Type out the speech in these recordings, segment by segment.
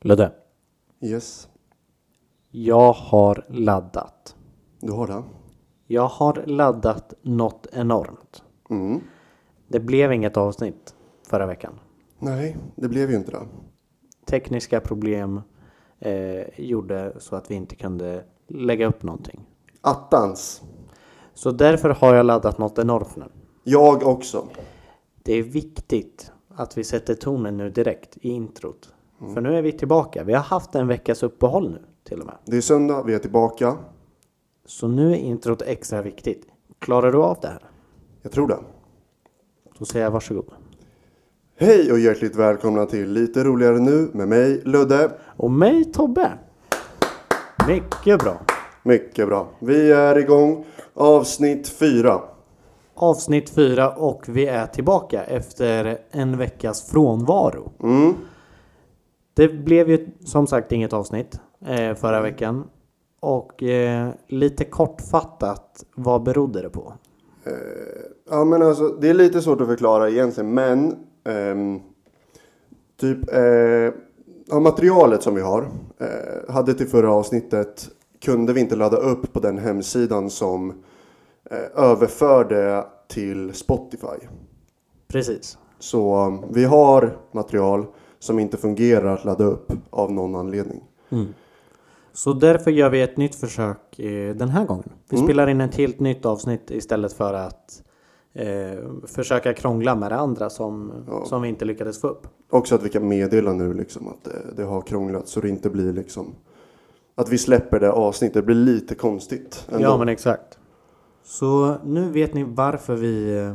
Ludde, Yes, jag har laddat. du har det. Jag har laddat något enormt. Mm. Det blev inget avsnitt förra veckan. Nej, det blev ju inte det. Tekniska problem eh, gjorde så att vi inte kunde lägga upp någonting. Attans. Så därför har jag laddat något enormt nu. Jag också. Det är viktigt att vi sätter tonen nu direkt i introt. För nu är vi tillbaka. Vi har haft en veckas uppehåll nu till och med. Det är söndag, vi är tillbaka. Så nu är introt extra viktigt. Klarar du av det här? Jag tror det. Då säger jag varsågod. Hej och hjärtligt välkomna till Lite roligare nu med mig, Ludde. Och mig Tobbe. Mycket bra. Mycket bra. Vi är igång. Avsnitt fyra. Avsnitt fyra och vi är tillbaka efter en veckas frånvaro. Mm. Det blev ju som sagt inget avsnitt eh, förra veckan. Och eh, lite kortfattat, vad berodde det på? Ja men alltså det är lite svårt att förklara egentligen men ehm, Typ eh, ja, materialet som vi har eh, Hade till förra avsnittet Kunde vi inte ladda upp på den hemsidan som eh, Överförde till Spotify Precis. Så vi har material som inte fungerar att ladda upp av någon anledning Så därför gör vi ett nytt försök eh, den här gången. Vi spelar in ett helt nytt avsnitt istället för att eh, försöka krångla med det andra som, som vi inte lyckades få upp. Också att vi kan meddela nu liksom att det, det har krånglat så det inte blir liksom Att vi släpper det avsnittet, det blir lite konstigt ändå. Ja men exakt. Så nu vet ni varför vi eh,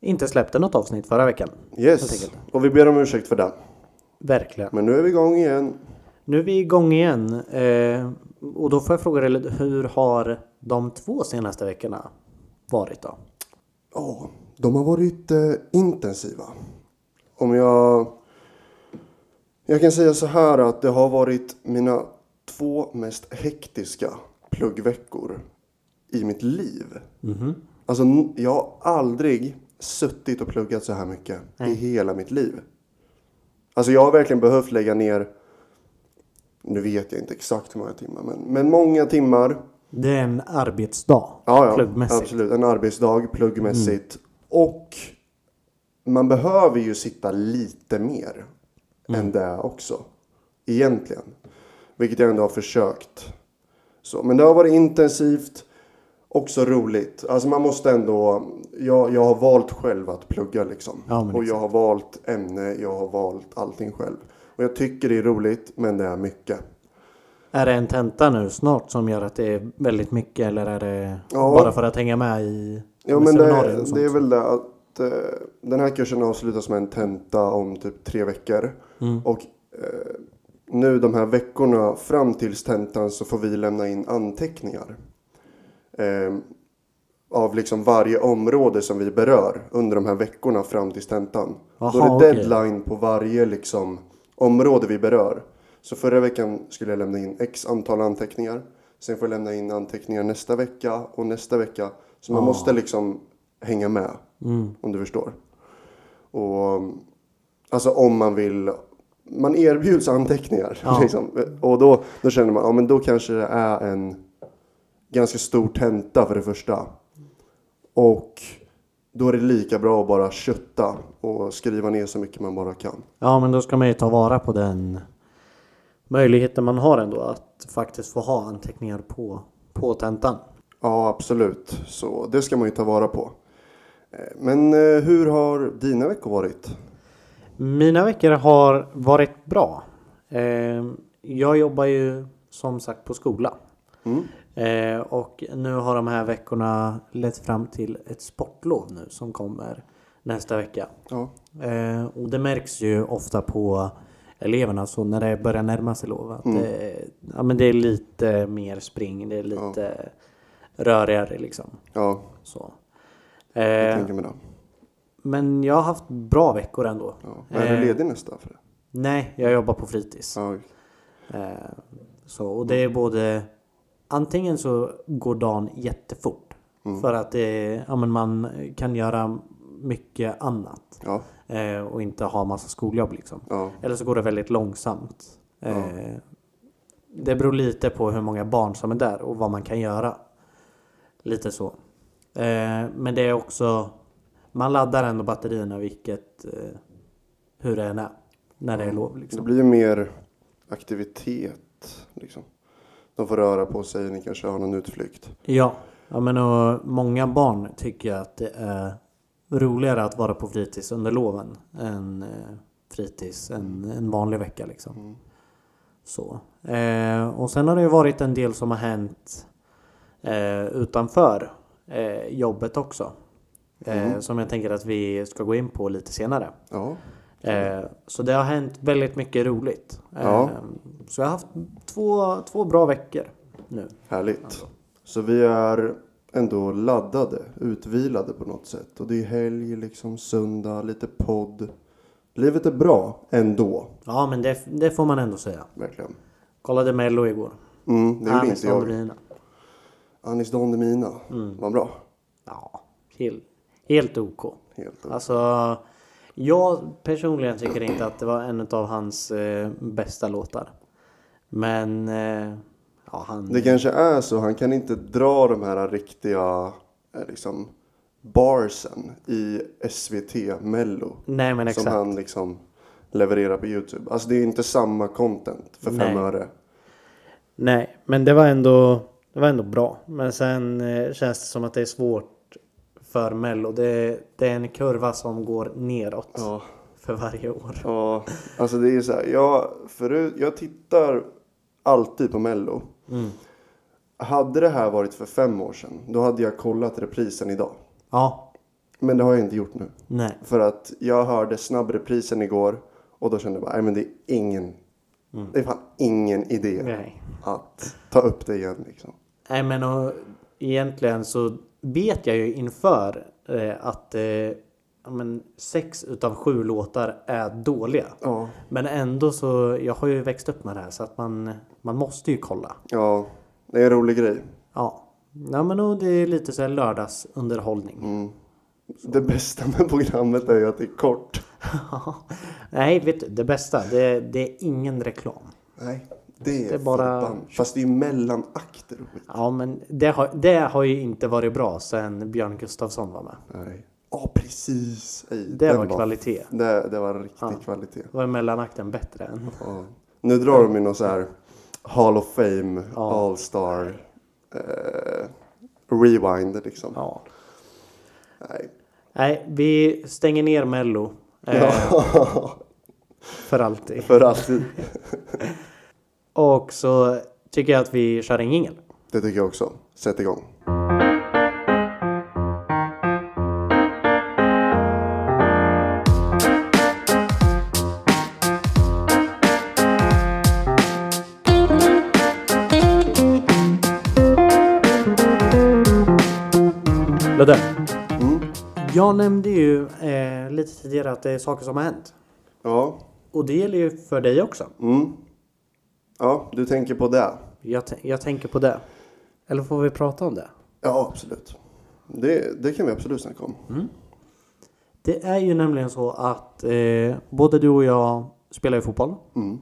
inte släppte något avsnitt förra veckan. Yes, och vi ber om ursäkt för det. Verkligen. Men nu är vi igång igen. Nu är vi igång igen. Eh, och då får jag fråga dig, hur har de två senaste veckorna varit då? Ja, de har varit eh, intensiva. Om jag... Jag kan säga så här att det har varit mina två mest hektiska pluggveckor i mitt liv. Alltså, n- jag har aldrig suttit och pluggat så här mycket i hela mitt liv. Alltså jag har verkligen behövt lägga ner, nu vet jag inte exakt hur många timmar, men, men många timmar. Det är en arbetsdag. Ja, ja, pluggmässigt. absolut. En arbetsdag pluggmässigt. Och man behöver ju sitta lite mer än det också. Egentligen. Vilket jag ändå har försökt. Så, men det har varit intensivt. Också roligt. Alltså man måste ändå. Jag, jag har valt själv att plugga liksom. Ja, och jag har valt ämne. Jag har valt allting själv. Och jag tycker det är roligt. Men det är mycket. Är det en tenta nu snart som gör att det är väldigt mycket eller är det Ja. bara för att hänga med i Ja men det, sånt? det är väl det att eh, den här kursen avslutas med en tenta om typ tre veckor. Mm. Och eh, nu de här veckorna fram tills tentan så får vi lämna in anteckningar. Eh, av liksom varje område som vi berör under de här veckorna fram till tentan. Då Jaha, är det okej. deadline på varje liksom område vi berör. Så förra veckan skulle jag lämna in x antal anteckningar. Sen får jag lämna in anteckningar nästa vecka och nästa vecka. Så man måste liksom hänga med. Om du förstår. Och alltså om man vill. Man erbjuds anteckningar. Ja. Liksom. Och då, då känner man, ja men då kanske det är en ganska stor tenta för det första. Och då är det lika bra att bara kötta och skriva ner så mycket man bara kan. Ja men då ska man ju ta vara på den möjligheten man har ändå att faktiskt få ha anteckningar på, på tentan. Ja, absolut. Så det ska man ju ta vara på. Eh, Men eh, hur har dina veckor varit? Mina veckor har varit bra. Eh, jag jobbar ju som sagt på skola. Eh, och nu har de här veckorna lett fram till ett sportlov nu som kommer nästa vecka. Ja, Eh, och det märks ju ofta på eleverna så när det börjar närma sig lov att det, ja, men det är lite mer spring, det är lite rörigare liksom. ja Så. jag Eh, tänker mig det. men jag har haft bra veckor ändå. Ja. Är du Eh, ledig nästa? För det? Nej, jag jobbar på fritids. Ja, Eh, så, och det är både Antingen så går dagen jättefort För att det, ja, men man kan göra mycket annat. Ja, Eh, och inte ha massa skoljobb liksom. ja, Eller så går det väldigt långsamt. Eh, Det beror lite på hur många barn som är där och vad man kan göra. Lite så. Eh, men det är också... Man laddar ändå batterierna vilket... Eh, hur det än är. När det är lov det liksom. blir ju mer aktivitet. Liksom. De får röra på sig, ni kanske har någon utflykt. Ja. ja men och många barn tycker att det är roligare att vara på fritids under loven än eh, fritids en, en vanlig vecka liksom. Mm. Så. Eh, och sen har det ju varit en del som har hänt eh, utanför eh, jobbet också. Eh, Mm. Som jag tänker att vi ska gå in på lite senare. Ja, Eh, så det har hänt väldigt mycket roligt. Ja. Så jag har haft två, två bra veckor nu. härligt. Så vi är ändå laddade, utvilade på något sätt. Och det är helg, liksom söndag, lite podd. Livet är bra ändå, Ja men det, det får man ändå säga. verkligen. Kollade Mello igår. Mm, det gjorde inte jag. Demina. Anis Don Demina, Mm. vad bra. Ja, helt, helt OK. Helt Alltså, jag personligen tycker inte att det var en av hans eh, bästa låtar. Men, eh, ja han... Det kanske är så, han kan inte dra de här riktiga eh, liksom, barsen i SVT Mello. Nej men Som exakt. han liksom levererar på Youtube. Alltså det är inte samma content för fem Nej. öre. Nej, men det var ändå, det var ändå bra. Men sen eh, känns det som att det är svårt för Mello. Det, det är en kurva som går neråt Ja. för varje år. Ja, alltså det är så här. Jag, förut, jag tittar alltid på Mello. Mm. Hade det här varit för fem år sedan, då hade jag kollat reprisen idag. Ja, Men det har jag inte gjort nu. nej. För att jag hörde snabbreprisen igår och då kände jag bara, nej men det är ingen, det är fan ingen idé nej. att ta upp det igen liksom. Nej men och, egentligen så vet jag ju inför eh, att eh, men, sex utav sju låtar är dåliga. Ja, Men ändå så, jag har ju växt upp med det här så att man, man måste ju kolla. ja, det är en rolig grej. Ja, ja men och det är lite så här lördagsunderhållning. Mm. Det bästa med programmet är ju att det är kort. Nej, vet du, det bästa, det, det är ingen reklam. Nej, det är, Det bara-. Fast det är mellanakter och skit. Ja, men det har, det har ju inte varit bra sen Björn Gustafsson var med. Nej. Ja, precis. Ej, Det den var kvalitet. Det, det var riktig Ja. kvalitet. Då var mellanakten bättre än... Ja. Nu drar de in någon så här Hall of Fame, Ja. All Star, eh, Rewind liksom. Ja. Nej. Nej, vi stänger ner Mello. Eh, För alltid. för alltid. Och så tycker jag att vi kör en jingel. Det tycker jag också. Sätt igång. Ludde, Mm. jag nämnde ju eh, lite tidigare att det är saker som har hänt. Ja. Och det gäller ju för dig också. Mm. Ja, du tänker på det. Jag, jag tänker på det. Eller får vi prata om det? Ja, absolut. Det, det kan vi absolut snacka om. Det är ju nämligen så att eh, både du och jag spelar ju fotboll. Mm.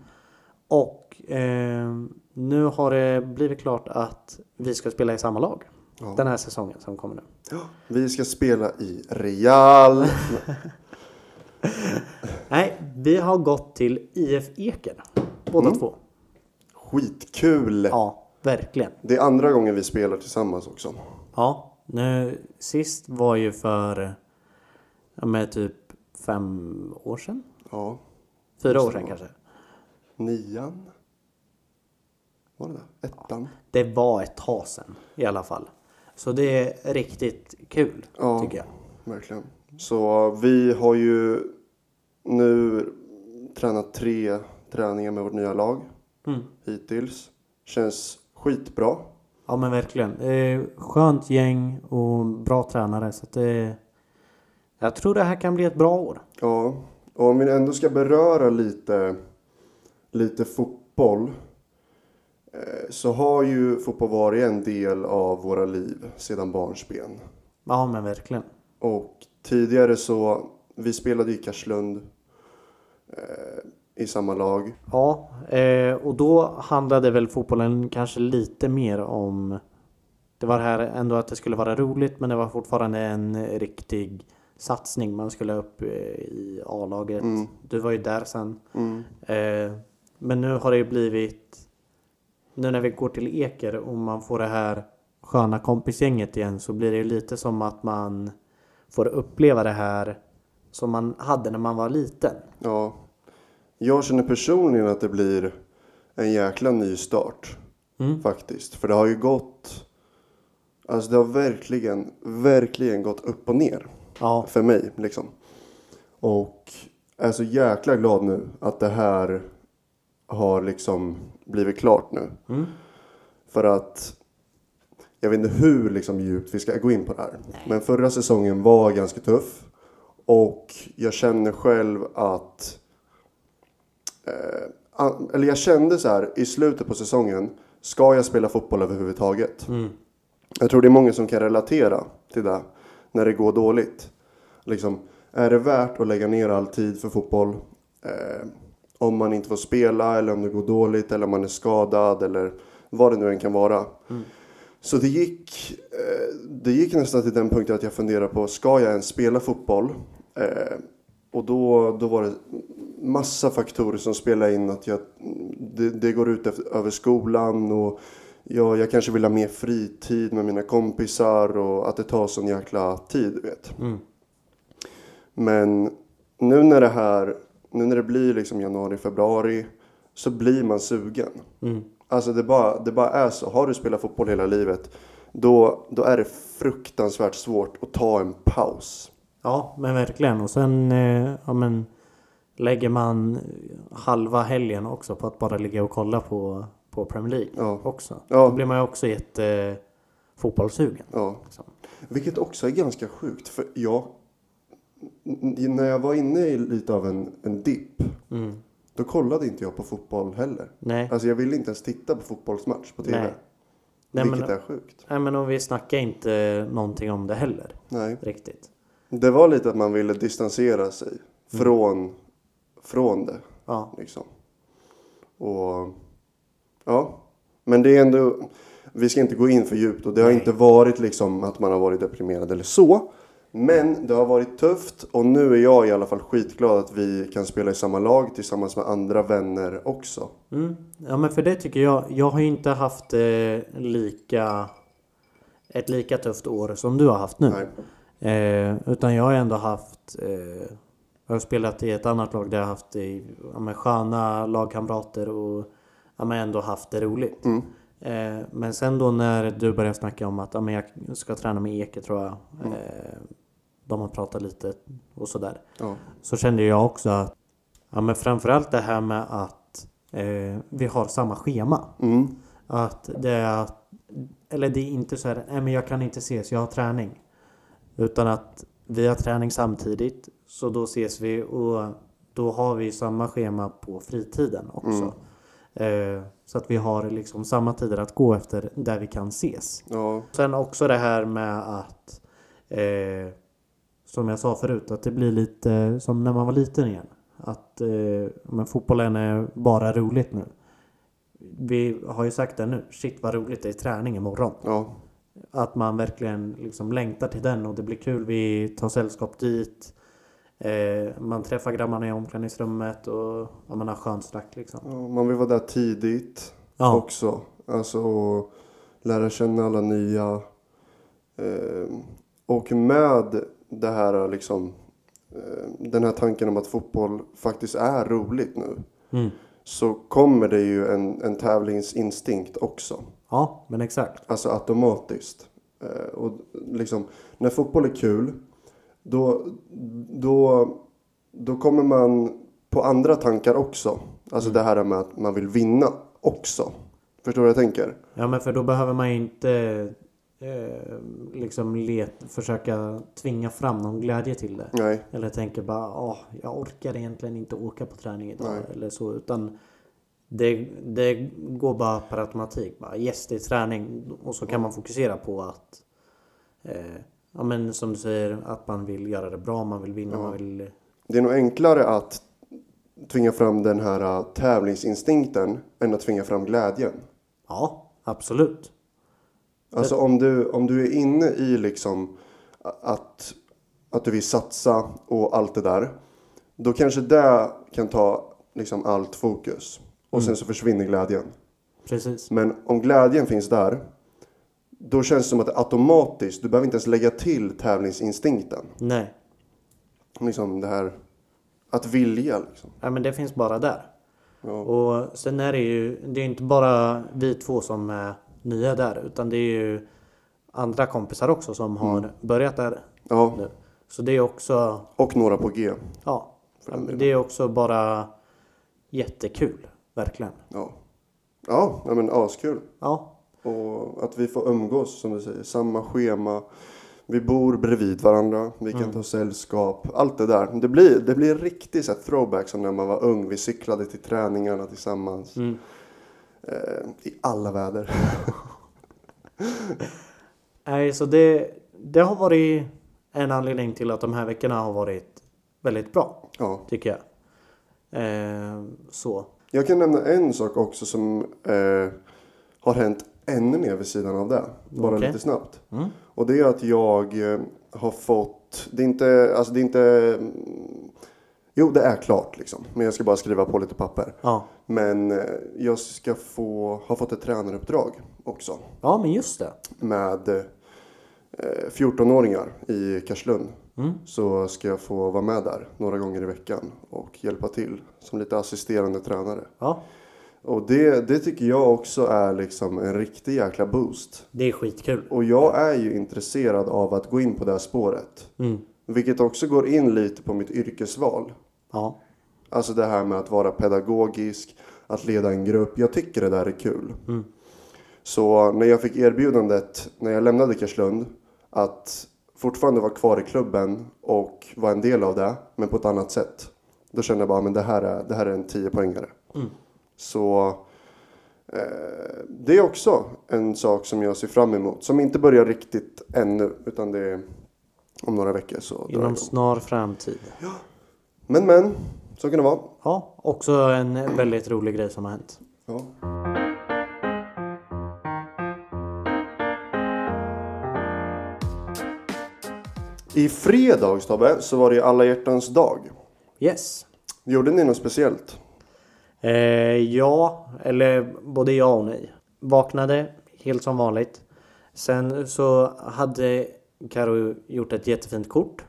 Och eh, nu har det blivit klart att vi ska spela i samma lag. Ja. Den här säsongen som kommer nu. Ja, Vi ska spela i Real. Nej, vi har gått till IF Eken. Båda Mm. två. Skitkul! Ja, verkligen. Det är andra gången vi spelar tillsammans också. Ja, nu sist var ju för ja, med typ fem år sedan. Ja. Fyra år sedan det kanske. Nian? Var det där? Ettan? Det var ett tag sedan i alla fall. Så det är riktigt kul Ja. tycker jag. Verkligen. Så vi har ju nu tränat tre träningar med vårt nya lag Mm. hittills. Känns skitbra. Ja men verkligen. Är skönt gäng och bra tränare så att det... Jag tror det här kan bli ett bra år. Ja, och om vi ändå ska beröra lite, lite fotboll. eh, Så har ju fotboll varit en del av våra liv sedan barnsben. Ja men verkligen. Och tidigare så, vi spelade i Karlslund eh, i samma lag. Ja, eh, och då handlade väl fotbollen kanske lite mer om det var här ändå att det skulle vara roligt men det var fortfarande en riktig satsning. Man skulle upp eh, i A-laget. Mm. Du var ju där sen. Mm. Eh, men nu har det ju blivit nu när vi går till Eker och man får det här sköna kompisgänget igen så blir det ju lite som att man får uppleva det här som man hade när man var liten. Ja. Jag känner personligen att det blir en jäkla ny start. Mm. Faktiskt. För det har ju gått... Alltså det har verkligen, verkligen gått upp och ner. Ja, För mig liksom. Och är så jäkla glad nu att det här har liksom blivit klart nu. Mm. För att jag vet inte hur liksom djupt vi ska gå in på det här. Men förra säsongen var ganska tuff. Och jag känner själv att... Eh, eller jag kände så här i slutet på säsongen. Ska jag spela fotboll överhuvudtaget? Mm. Jag tror det är många som kan relatera till det. När det går dåligt. Liksom, är det värt att lägga ner all tid för fotboll? Eh, om man inte får spela eller om det går dåligt eller om man är skadad eller vad det nu än kan vara. Så det gick, eh, det gick nästan till den punkten att jag funderade på, ska jag ens spela fotboll? Eh, och då, då var det massa faktorer som spelade in att jag, det, det går ut efter, över skolan och jag, jag kanske vill ha mer fritid med mina kompisar och att det tar sån jäkla tid, vet. Mm. Men nu när det här, nu när det blir liksom januari, februari så blir man sugen. Mm. Alltså det bara, det bara är så. Har du spelat fotboll hela livet då, då är det fruktansvärt svårt att ta en paus. Ja, men verkligen. Och sen eh, ja, men, lägger man halva helgen också på att bara ligga och kolla på, på Premier League Ja. också. Ja. Då blir man ju också jätte eh, fotbollssugen. Ja. Liksom. Vilket också är ganska sjukt. För jag, när jag var inne i lite av en, en dipp. Mm. Då kollade inte jag på fotboll heller. Nej. Alltså jag ville inte ens titta på fotbollsmatch på TV. Nej. Nej, vilket men- är sjukt. Nej men och vi snackar inte någonting om det heller. Nej. Riktigt. Det var lite att man ville distansera sig från, från det. Ja. Liksom. Och ja, men det är ändå, vi ska inte gå in för djupt och det har Nej. inte varit liksom att man har varit deprimerad eller så. Men det har varit tufft och nu är jag i alla fall skitglad att vi kan spela i samma lag tillsammans med andra vänner också. Mm. Ja men för det tycker jag. Jag har ju inte haft eh, lika ett lika tufft år som du har haft nu. Nej. Eh, utan jag har ändå haft eh, Jag har spelat i ett annat lag där jag haft ja, men sköna lagkamrater och ja, men ändå haft det roligt. Mm. Eh, men sen då när du började snacka om att ja, men jag ska träna med Eke tror jag. Eh, de har pratat lite och sådär. Ja. Så kände jag också att ja, men framförallt det här med att eh, vi har samma schema. Mm. Att det är att, eller det är inte så här, nej men jag kan inte ses, jag har träning. Utan att vi har träning samtidigt, så då ses vi och då har vi samma schema på fritiden också. Eh, så att vi har liksom samma tider att gå efter där vi kan ses. Ja. Sen också det här med att eh, Som jag sa förut att det blir lite som när man var liten igen. Att eh, men fotbollen är bara roligt nu. Vi har ju sagt det nu. Shit vad roligt det är träning imorgon. Ja. Att man verkligen liksom längtar till den och det blir kul. Vi tar sällskap dit. Eh, man träffar grabbarna i omklädningsrummet och ja, man har skönt snack liksom. Ja, Man vill vara där tidigt. Ja, också. Alltså och lära känna alla nya. Eh, och med det här liksom. Eh, den här tanken om att fotboll faktiskt är roligt nu. mm. Så kommer det ju en, en tävlingsinstinkt också. ja men exakt. Alltså automatiskt. Och liksom när fotboll är kul. Då, då, då kommer man på andra tankar också. Alltså det här med att man vill vinna också. Förstår du vad jag tänker? Ja men för då behöver man ju inte eh, liksom let, försöka tvinga fram någon glädje till det. Nej. Eller tänka bara åh, jag orkar egentligen inte åka på träning idag. Nej. Eller så. Utan det, det går bara per automatik. Bara, yes, det är träning. Och så kan man fokusera på att eh, ja, men som du säger, att man vill göra det bra, man vill vinna, man vill... Det är nog enklare att tvinga fram den här äh, tävlingsinstinkten än att tvinga fram glädjen. Ja, absolut. Alltså om du, om du är inne i liksom att, att du vill satsa och allt det där. Då kanske det kan ta liksom allt fokus. Och sen så försvinner glädjen. Precis. Men om glädjen finns där. Då känns det som att det automatiskt, du behöver inte ens lägga till tävlingsinstinkten. Nej. Liksom det här att vilja liksom. Ja, men det finns bara där. Ja. Och sen är det ju, det är inte bara vi två som är nya där, utan det är ju andra kompisar också som har börjat där Ja, nu. Så det är också, och några på G. ja, ja, det är också bara jättekul. Verkligen. Ja, ja men askul. Ja, Och att vi får umgås som du säger, samma schema. Vi bor bredvid varandra, vi kan ta sällskap, allt det där. Det blir, det blir riktigt så throwback som när man var ung. Vi cyklade till träningarna tillsammans. Mm. Eh, I alla väder. Nej, så det, det har varit en anledning till att de här veckorna har varit väldigt bra, ja. tycker jag. Eh, så. Jag kan nämna en sak också som eh, har hänt ännu mer vid sidan av det. Bara Okej. lite snabbt. Mm. Och det är att jag eh, har fått, det är inte, alltså det är inte, mm, jo det är klart liksom. Men jag ska bara skriva på lite papper. Ja. Men eh, jag ska få, har fått ett tränaruppdrag också. ja, men just det. Med eh, 14-åringar i Karlslund. Mm. Så ska jag få vara med där några gånger i veckan. Och hjälpa till som lite assisterande tränare. Ja, Och det, det tycker jag också är liksom en riktig jäkla boost. det är skitkul. Och jag är ju intresserad av att gå in på det här spåret. Mm. Vilket också går in lite på mitt yrkesval. Ja. Alltså det här med att vara pedagogisk, att leda en grupp. Jag tycker det där är kul. Mm. Så när jag fick erbjudandet när jag lämnade Karlslund att fortfarande vara kvar i klubben och vara en del av det, men på ett annat sätt. Då kände jag bara, men det här är, det här är en 10-poängare. Mm. Så eh, det är också en sak som jag ser fram emot. Som inte börjar riktigt ännu, utan det är om några veckor så Inom snar framtid. Men men, så kan det vara. Ja, också en väldigt rolig grej som har hänt. Ja. I fredags Tobbe, så var det ju alla hjärtans dag. Yes. Gjorde ni något speciellt? Eh, ja, eller både ja och nej. Vaknade helt som vanligt. Sen så hade Karo gjort ett jättefint kort.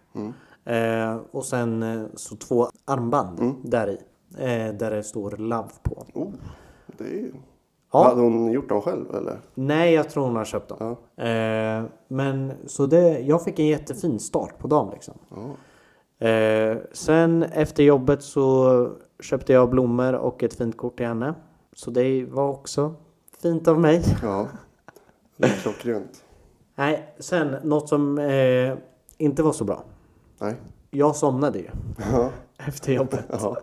Eh, och sen eh, så två armband där i. Eh, där det står Love på. Oh, det är. Ja. Hade hon gjort dem själv eller? Nej, jag tror hon har köpt dem. Eh, men så det, jag fick en jättefin start på dagen liksom. Eh, sen efter jobbet så köpte jag blommor och ett fint kort till henne. Så det var också fint av mig. Ja. Det är klockrent. Nej, sen något som eh, inte var så bra. Nej. Jag somnade ju Ja. efter jobbet. Ja.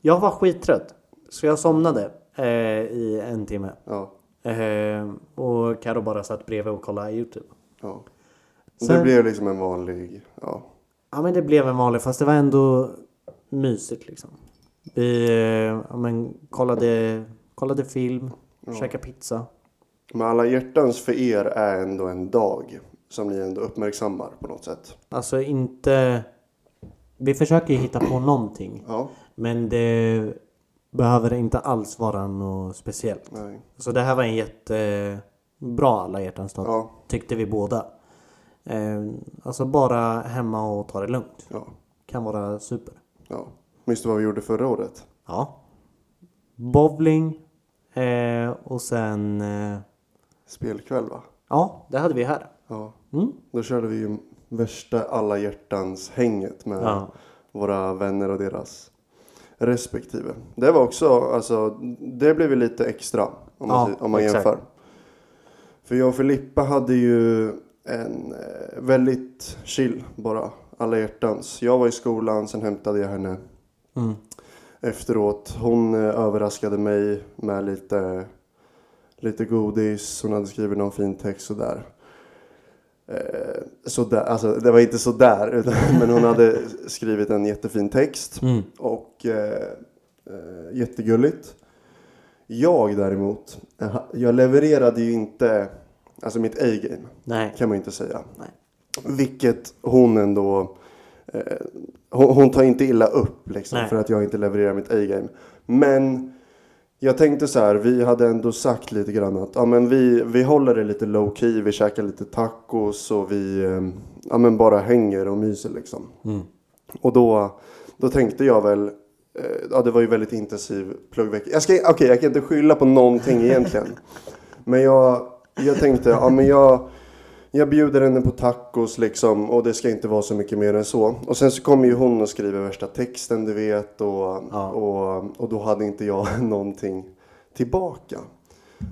Jag var skittrött. Så jag somnade eh, i en timme. Ja. Eh, och Karo bara satt bredvid och kollade Youtube. ja. Sen- Det blev liksom en vanlig... Ja. Ja men det blev en vanlig fast det var ändå mysigt liksom. Vi eh, ja, men, kollade, kollade film, käkade pizza. Men alla hjärtans för er är ändå en dag som ni ändå uppmärksammar på något sätt. Alltså inte... Vi försöker ju hitta på någonting. Ja. Men det behöver inte alls vara något speciellt. Nej. Så det här var en jättebra alla hjärtans dag. Ja. Tyckte vi båda. Eh, alltså bara hemma och ta det lugnt. Ja. Kan vara super. Ja. Minns du vad vi gjorde förra året? Ja. Bowling. Eh, och sen... Eh, Spelkväll va? ja, det hade vi här. Ja. Mm. Då körde vi ju värsta alla hjärtans hänget med Ja. våra vänner och deras respektive. Det var också, alltså, det blev ju lite extra om man, Ja, om man exakt. jämför. För jag och Filippa hade ju en eh, väldigt chill bara, alla hjärtans. Jag var i skolan, sen hämtade jag henne Mm. efteråt. Hon eh, överraskade mig med lite, lite godis. Hon hade skrivit någon fin text sådär. Eh, sådär, alltså det var inte sådär, utan, men hon hade skrivit en jättefin text. Mm. Och eh, eh, jättegulligt. Jag däremot, eh, jag levererade ju inte, alltså mitt A-game kan man ju inte säga. Nej. Vilket hon ändå, eh, hon, hon tar inte illa upp liksom Nej. för att jag inte levererar mitt A-game. Men jag tänkte så här, vi hade ändå sagt lite grann att ja, men vi, vi håller det lite low key, vi käkar lite tacos och vi eh, ja, men bara hänger och myser liksom. Mm. Och då, då tänkte jag väl, eh, ja det var ju väldigt intensiv pluggvecka. Jag ska, okej jag kan inte skylla på någonting egentligen. Men jag, jag tänkte, ja men jag, jag bjuder henne på tacos liksom och det ska inte vara så mycket mer än så. Och sen så kommer ju hon och skriver värsta texten du vet och, Ja. och, och då hade inte jag någonting tillbaka.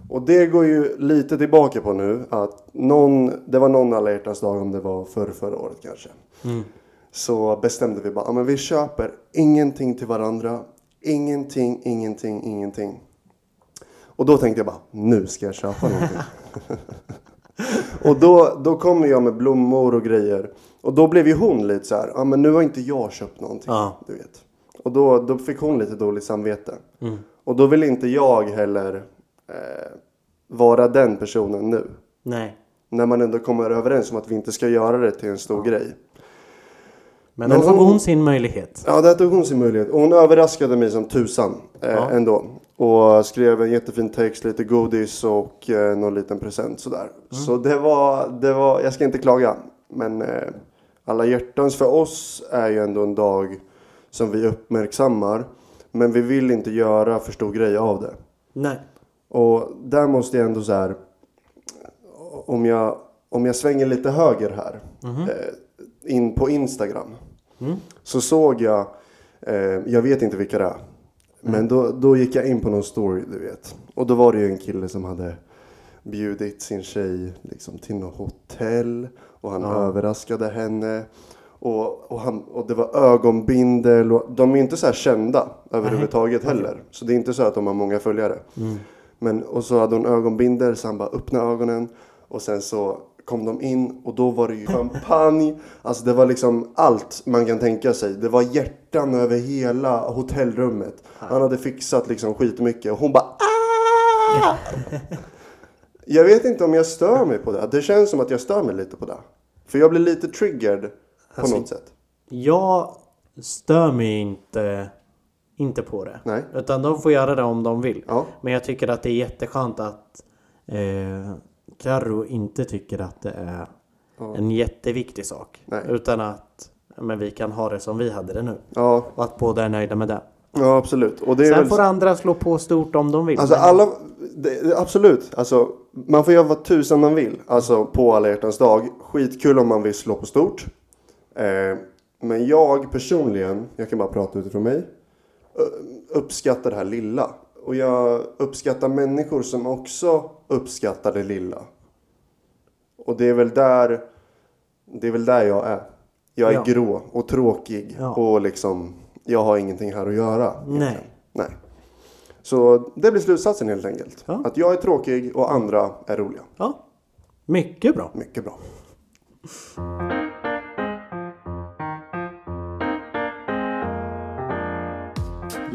Och det går ju lite tillbaka på nu att någon, det var någon alla hjärtans dag om det var förr, förra året kanske. Mm. Så bestämde vi bara, men vi köper ingenting till varandra. Ingenting, ingenting, ingenting. Och då tänkte jag bara, nu ska jag köpa någonting. och då, då kommer jag med blommor och grejer. Och då blev ju hon lite så här, ja men nu har inte jag köpt någonting. Ja. Du vet. Och då, då fick hon lite dåligt samvete. Mm. Och då vill inte jag heller eh, vara den personen nu. Nej. När man ändå kommer överens om att vi inte ska göra det till en stor grej. Men, Men då tog hon- hon sin möjlighet. Ja, där tog hon sin möjlighet. Och hon överraskade mig som tusan eh, Ja. ändå. Och skrev en jättefin text, lite godis och eh, någon liten present sådär. Mm. Så det var, det var, jag ska inte klaga. Men eh, alla hjärtans för oss är ju ändå en dag som vi uppmärksammar. Men vi vill inte göra för stor grej av det. Nej. Och där måste jag ändå så här. Om jag, om jag svänger lite höger här. Eh, in på Instagram. Mm. Så såg jag. Eh, jag vet inte vilka det är. Men då, då gick jag in på någon story du vet. Och då var det ju en kille som hade bjudit sin tjej liksom, till något hotell. Och han överraskade henne. Och, och, han, och det var ögonbindel. Och, de är inte så här kända överhuvudtaget heller. Så det är inte så att de har många följare. Men, och så hade hon ögonbindel så han bara öppnade ögonen. Och sen så kom de in och då var det ju champagne. Alltså det var liksom allt man kan tänka sig. Det var hjärtan över hela hotellrummet. Han hade fixat liksom skitmycket och hon bara "Ah!" Jag vet inte om jag stör mig på det. Det känns som att jag stör mig lite på det. För jag blir lite triggered på Alltså, något sätt. Jag stör mig inte, inte på det. Nej. Utan de får göra det om de vill. Ja. Men jag tycker att det är jätteskönt att eh, Carro inte tycker att det är en jätteviktig sak. Nej. Utan att men vi kan ha det som vi hade det nu. Ja, Och att båda är nöjda med det. ja absolut. Och det är Sen väl... får andra slå på stort om de vill. Alltså alla, det, absolut. Alltså, man får göra vad tusan man vill. Alltså på alla hjärtans dag. Skitkul om man vill slå på stort. Eh, men jag personligen, jag kan bara prata utifrån mig. Uppskattar det här lilla. Och jag uppskattar människor som också uppskattar det lilla. Och det är väl där, det är väl där jag är. Jag är Ja. grå och tråkig. Ja. Och liksom, jag har ingenting här att göra. egentligen. Nej. Nej. Så det blir slutsatsen helt enkelt. Ja. Att jag är tråkig och andra är roliga. Ja. Mycket bra. Mycket bra.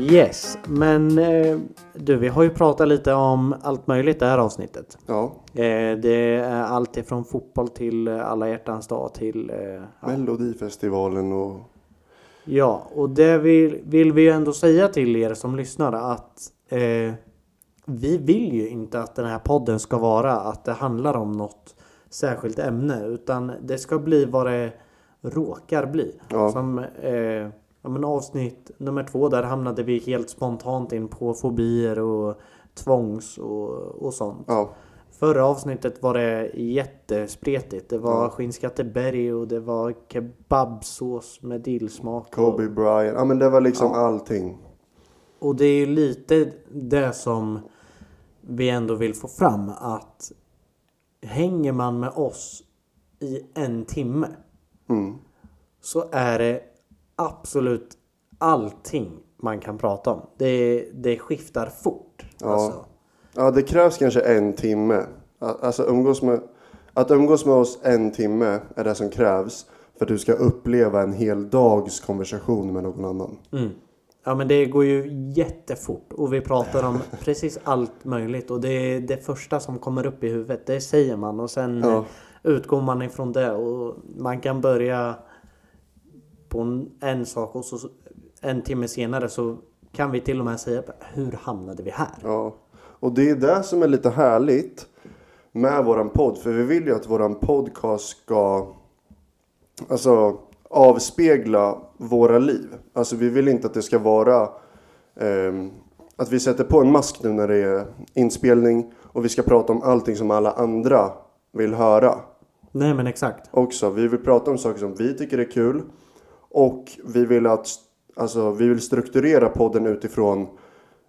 Yes, men eh, du, vi har ju pratat lite om allt möjligt det här avsnittet. Ja, Eh, det är allt ifrån fotboll till eh, alla hjärtans dag till... Ja. Melodifestivalen och... ja, och det vill, vill vi ju ändå säga till er som lyssnar att eh, vi vill ju inte att den här podden ska vara att det handlar om något särskilt ämne utan det ska bli vad det råkar bli. Ja. Som eh, ja, men avsnitt nummer två där hamnade vi helt spontant in på fobier och tvångs och, och sånt. Ja, Förra avsnittet var det jättespretigt. Det var skinnskatteberg och det var kebabsås med dillsmak. Och, Kobe Bryant. Ja men det var liksom allting. och det är ju lite det som vi ändå vill få fram. Att hänger man med oss i en timme Mm. så är det absolut allting man kan prata om. Det, det skiftar fort. Ja. Alltså. Ja, det krävs kanske en timme. Alltså umgås med... Att umgås med oss en timme är det som krävs för att du ska uppleva en hel dags konversation med någon annan. Mm. Ja men det går ju jättefort och vi pratar om precis allt möjligt och det är det första som kommer upp i huvudet. Det säger man och sen Ja. utgår man ifrån det och man kan börja på en, sak och så en timme senare så kan vi till och med säga hur hamnade vi här? Ja, och det är det som är lite härligt med våran podd. För vi vill ju att våran podcast ska alltså, avspegla våra liv. Alltså vi vill inte att det ska vara ehm, att vi sätter på en mask nu när det är inspelning och vi ska prata om allting som alla andra vill höra Nej men exakt. också. Vi vill prata om saker som vi tycker är kul. Och vi vill att alltså, vi vill strukturera podden utifrån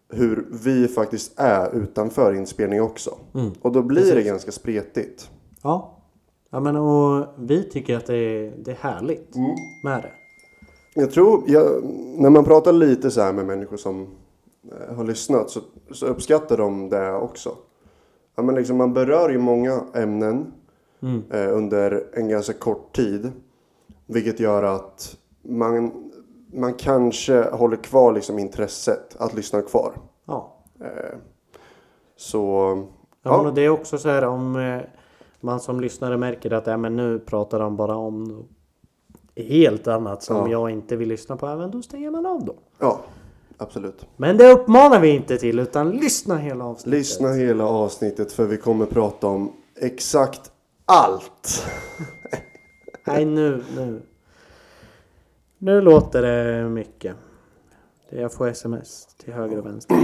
hur vi faktiskt är utanför inspelning också. Och då blir det ganska spretigt. Ja. Ja men och vi tycker att det är, det är härligt med det. Jag tror, jag, när man pratar lite så här med människor som eh, har lyssnat så, så uppskattar de det också. Ja, men liksom, man berör ju många ämnen eh, under en ganska kort tid. Vilket gör att man, man kanske håller kvar liksom intresset att lyssna kvar. Ja. Eh, så Ja, Ja. Det är också så här om eh, man som lyssnare märker att ja, men nu pratar de bara om helt annat som Ja. jag inte vill lyssna på. Men då stänger man av då. ja, absolut. Men det uppmanar vi inte till utan lyssna hela avsnittet. Lyssna hela avsnittet för vi kommer prata om exakt allt. Nej nu, nu. Nu låter det mycket. Jag får sms till höger och vänster.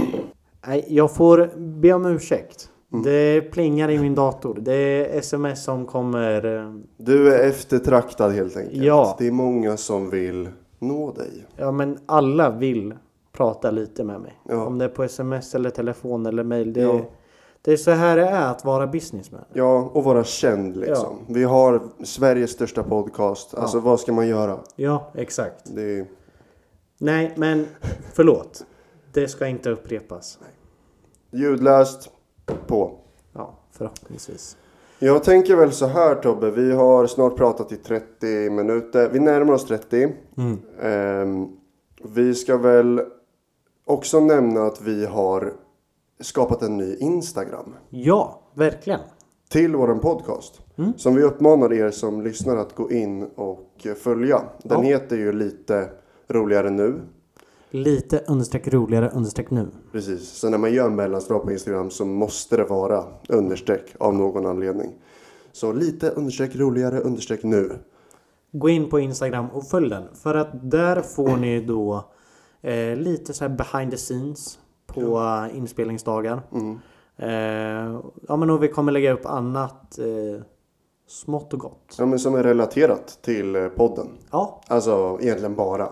Nej, jag får be om ursäkt. Det plingar i min dator. Det är sms som kommer. eh, Du är eftertraktad helt enkelt. Ja. Det är många som vill nå dig. Ja men alla vill prata lite med mig. Ja. Om det är på sms eller telefon eller mail. Det, Ja. Det är så här det är att vara businessman. Ja, och vara känd liksom. Vi har Sveriges största podcast. Alltså vad ska man göra? Ja, exakt. Det. Nej, men förlåt. Det ska inte upprepas. Ljudlöst på. Ja, förhoppningsvis. Jag tänker väl så här Tobbe. Vi har snart pratat i 30 minuter. Vi närmar oss 30. Ehm, vi ska väl också nämna att vi har skapat en ny Instagram. Ja, verkligen. till våran podcast. Som vi uppmanar er som lyssnar att gå in och följa. Den Ja. heter ju lite roligare nu. Lite understreck roligare understreck nu. Precis. Så när man gör mellanslag på Instagram så måste det vara understreck av någon anledning. Så lite understreck roligare understreck nu. Gå in på Instagram och följ den. För att där får ni då eh, lite så här behind the scenes på eh, inspelningsdagar. Eh, ja men och vi kommer lägga upp annat eh, smått och gott. Ja, men som är relaterat till eh, podden. Ja, Alltså egentligen bara.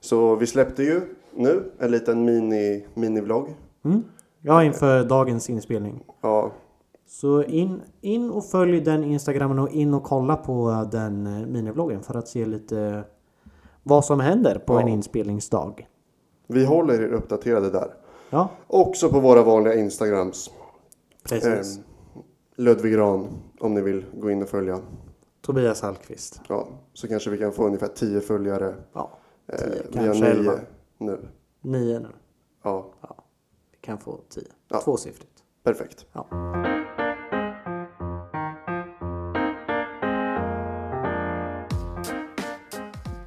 Så vi släppte ju nu en liten mini, mini-vlogg. mm. ja inför dagens inspelning. Ja, Så in, in och följ den Instagramen och in och kolla på den eh, minivloggen för att se lite vad som händer på Ja. en inspelningsdag. vi håller er uppdaterade där. Ja, Också på våra vanliga Instagrams. precis. Eh, Ludvig Gran, om ni vill gå in och följa. Tobias Hallqvist. Ja, så kanske vi kan få ungefär 10 följare. Ja, Eh, 10, vi har kanske 11. 9 nu. 9 nu. Ja, Vi kan få 10. Ja. Tvåsiffrigt. perfekt. Ja.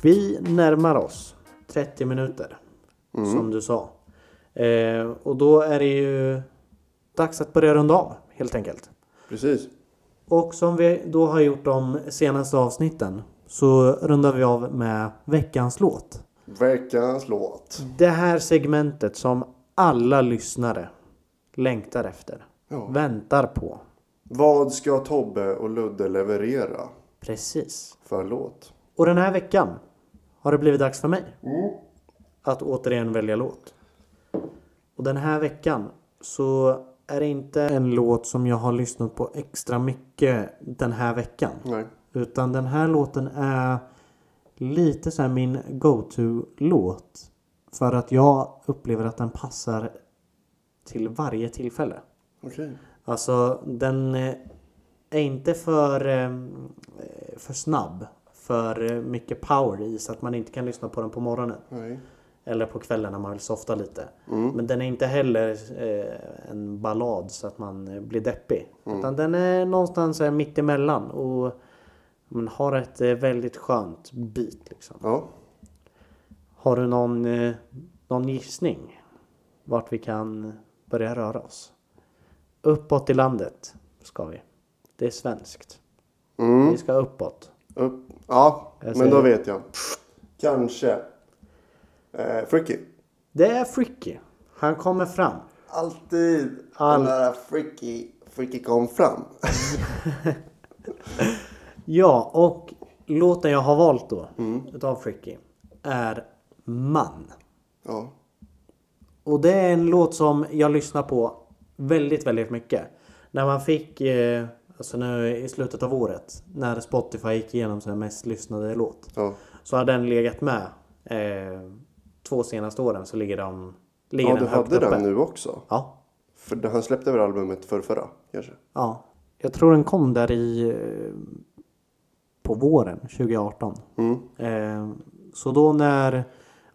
Vi närmar oss 30 minuter. Som du sa. Eh, och då är det ju dags att börja runda av helt enkelt. Precis. Och som vi då har gjort de senaste avsnitten så rundar vi av med veckans låt. Veckans låt. Det här segmentet som alla lyssnare längtar efter. Ja. Väntar på. Vad ska Tobbe och Ludde leverera Precis. för låt? Och den här veckan har det blivit dags för mig att återigen välja låt. Och den här veckan så är det inte en låt som jag har lyssnat på extra mycket den här veckan. Nej. Utan den här låten är lite så min go-to-låt. För att jag upplever att den passar till varje tillfälle. Okej. Alltså den eh, är inte för, eh, för snabb. För eh, mycket power i så att man inte kan lyssna på den på morgonen. Nej. Eller på kvällen när man vill softa lite. Men den är inte heller eh, en ballad så att man eh, blir deppig. Utan den är någonstans eh, mitt emellan och men, har ett eh, väldigt skönt beat. Liksom. Ja. Har du någon, eh, någon gissning? Vart vi kan börja röra oss? Uppåt i landet ska vi. Det är svenskt. Mm. Vi ska uppåt. Upp. Ja, men då vet jag. Kanske. Eh, Fricky. Det är Fricky. Han kommer fram. Alltid All- den där Fricky, Fricky kom fram. Ja, och låten jag har valt då utav Fricky är Man. Ja. Och det är en låt som jag lyssnar på väldigt, väldigt mycket. När man fick, eh, alltså nu i slutet av året, när Spotify gick igenom sin mest lyssnade låt. Ja. Så har den legat med eh, två senaste åren så ligger, de, ligger ja, du hade uppe. den nu också. Ja, För han släppte väl albumet för förra, kanske? ja. Jag tror den kom där i eh, på våren 2018. Mm. Eh, så då när,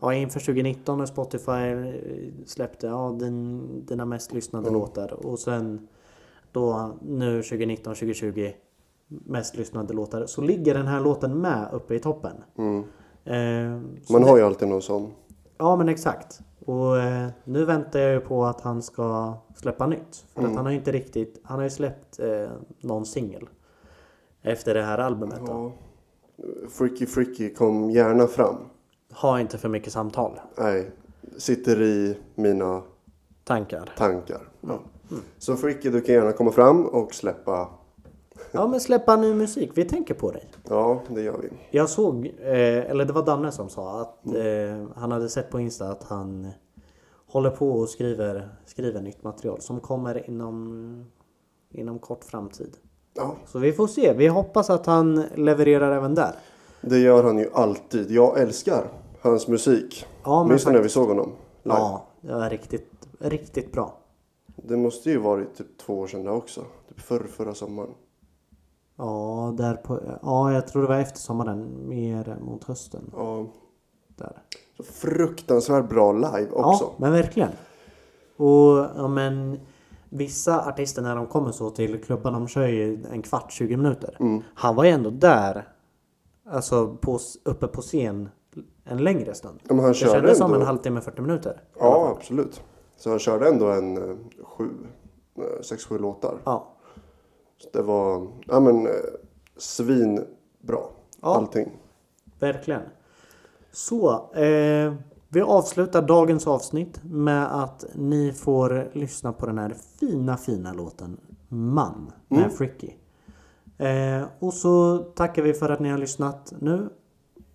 ja inför 2019 när Spotify eh, släppte ja, din, dina mest lyssnade låtar och sen då nu 2019, 2020 mest lyssnade låtar så ligger den här låten med uppe i toppen. Mm. Eh, Man har ju alltid någon sån. Ja men exakt. Och eh, nu väntar jag ju på att han ska släppa nytt. För att han har ju inte riktigt, han har ju släppt eh, någon singel. Efter det här albumet då. Ja. Freaky Freaky kom gärna fram. Har inte för mycket samtal. Nej, sitter i mina Tankar. tankar. Ja. Så Freaky, du kan gärna komma fram och släppa. Ja men släppa ny musik, vi tänker på dig. Ja, det gör vi. Jag såg, eh, eller det var Danne som sa att eh, han hade sett på Insta att han håller på och skriver, skriver nytt material som kommer inom, inom kort framtid. Ja, Så vi får se, vi hoppas att han levererar även där. det gör han ju alltid. Jag älskar hans musik. Ja, men Minns du när vi faktiskt. såg honom? Live? Ja, det var riktigt, riktigt bra. Det måste ju varit typ två år sedan det också. Typ förr, förra sommaren. Ja, där på, ja, jag tror det var efter sommaren, mer mot hösten. Ja, Där. så fruktansvärt bra live också. Ja, men verkligen. Och ja, men vissa artister när de kommer så till klubban, de kör ju en kvart, 20 minuter. Mm. Han var ju ändå där, alltså på, uppe på scen en längre stund. Men han det kändes som ändå- en halvtimme, 40 minuter. Ja, absolut. Så han körde ändå en eh, sju, eh, sex, sju låtar. Ja. Så det var, ja men, eh, svinbra. Ja. Allting. Verkligen. Så, eh, vi avslutar dagens avsnitt med att ni får lyssna på den här fina, fina låten Man med Fricky. Eh, och så tackar vi för att ni har lyssnat nu.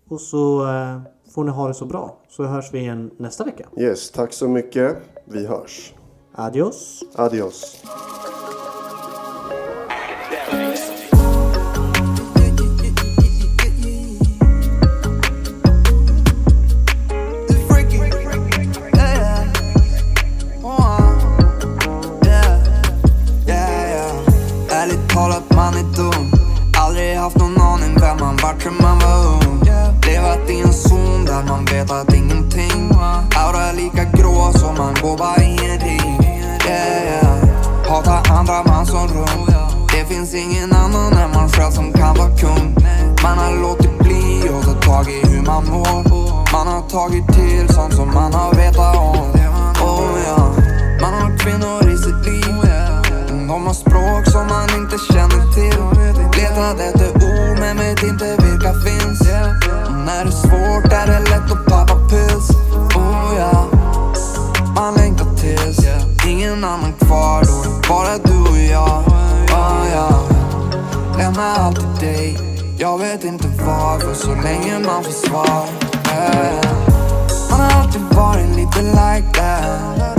Och så eh, får ni ha det så bra. Så hörs vi igen nästa vecka. Yes, tack så mycket. Vi hörs. Adios! Adios går bara i en ring Yeah, yeah. Hatar andra man som rum det finns ingen annan än man själv som kan vara kung. Man har låtit bli och tagit tag i hur man mår Man har tagit till sånt som man har vetat om. Oh ja. Man har kvinnor i sitt liv. De har språk som man inte känner till. Letat efter ord men vet inte vilka finns. Och när det är svårt är det lätt att pappa pills Oh ja. Man längtar tills ingen annan kvar då. Bara du och jag. Lämnar allt till dig Jag vet inte varför så länge man får svar Han Man har alltid varit lite like that.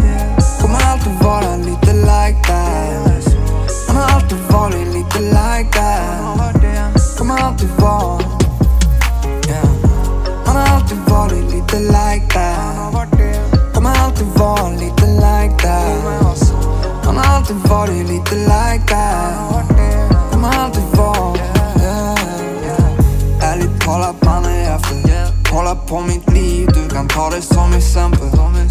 Kommer alltid vara lite like that. Man har alltid varit lite like that. Kommer alltid vara yeah. Man har alltid varit lite like that. Kommer alltid vara lite like that. Man har alltid varit lite like that som alltid var yeah. Ärligt talat man är efter. Kolla på mitt liv, du kan ta det som exempel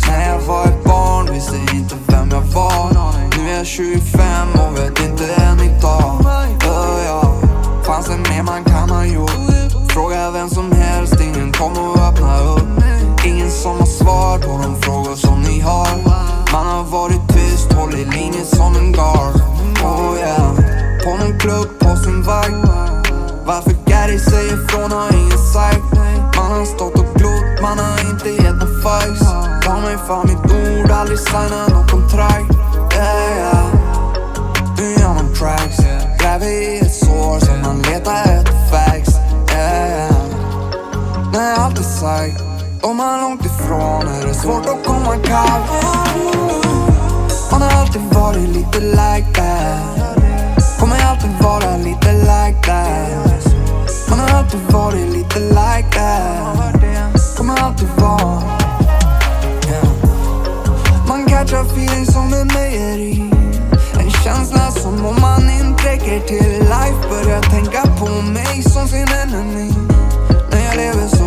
När jag var ett barn visste inte vem jag var Nu är jag 25 och vet inte än idag uh, ja. Fanns det mer man kan ha gjort? Fråga vem som helst, ingen kommer att öppna upp Ingen som har svar på de frågor som ni har Man har varit tyst, håller linjen som en gard vagn Varför Gary säger från har ingen sagt Man har stått och glott, man har inte gett nån fax Ta mig för mitt ord, aldrig signa något kontrakt. Yeah yeah. Nu gör man tracks. Gräver i ett sår så man letar efter facts. Yeah yeah. När allt är sagt och man långt ifrån är det svårt att komma ikapp? Man har alltid varit lite like that alltid vara lite like that. Man har alltid varit lite like that. Kommer alltid vara yeah. Man catchar feeling som en mejeri. En känsla som om man inte räcker till life. Börjar tänka på mig som sin enemy. När jag lever så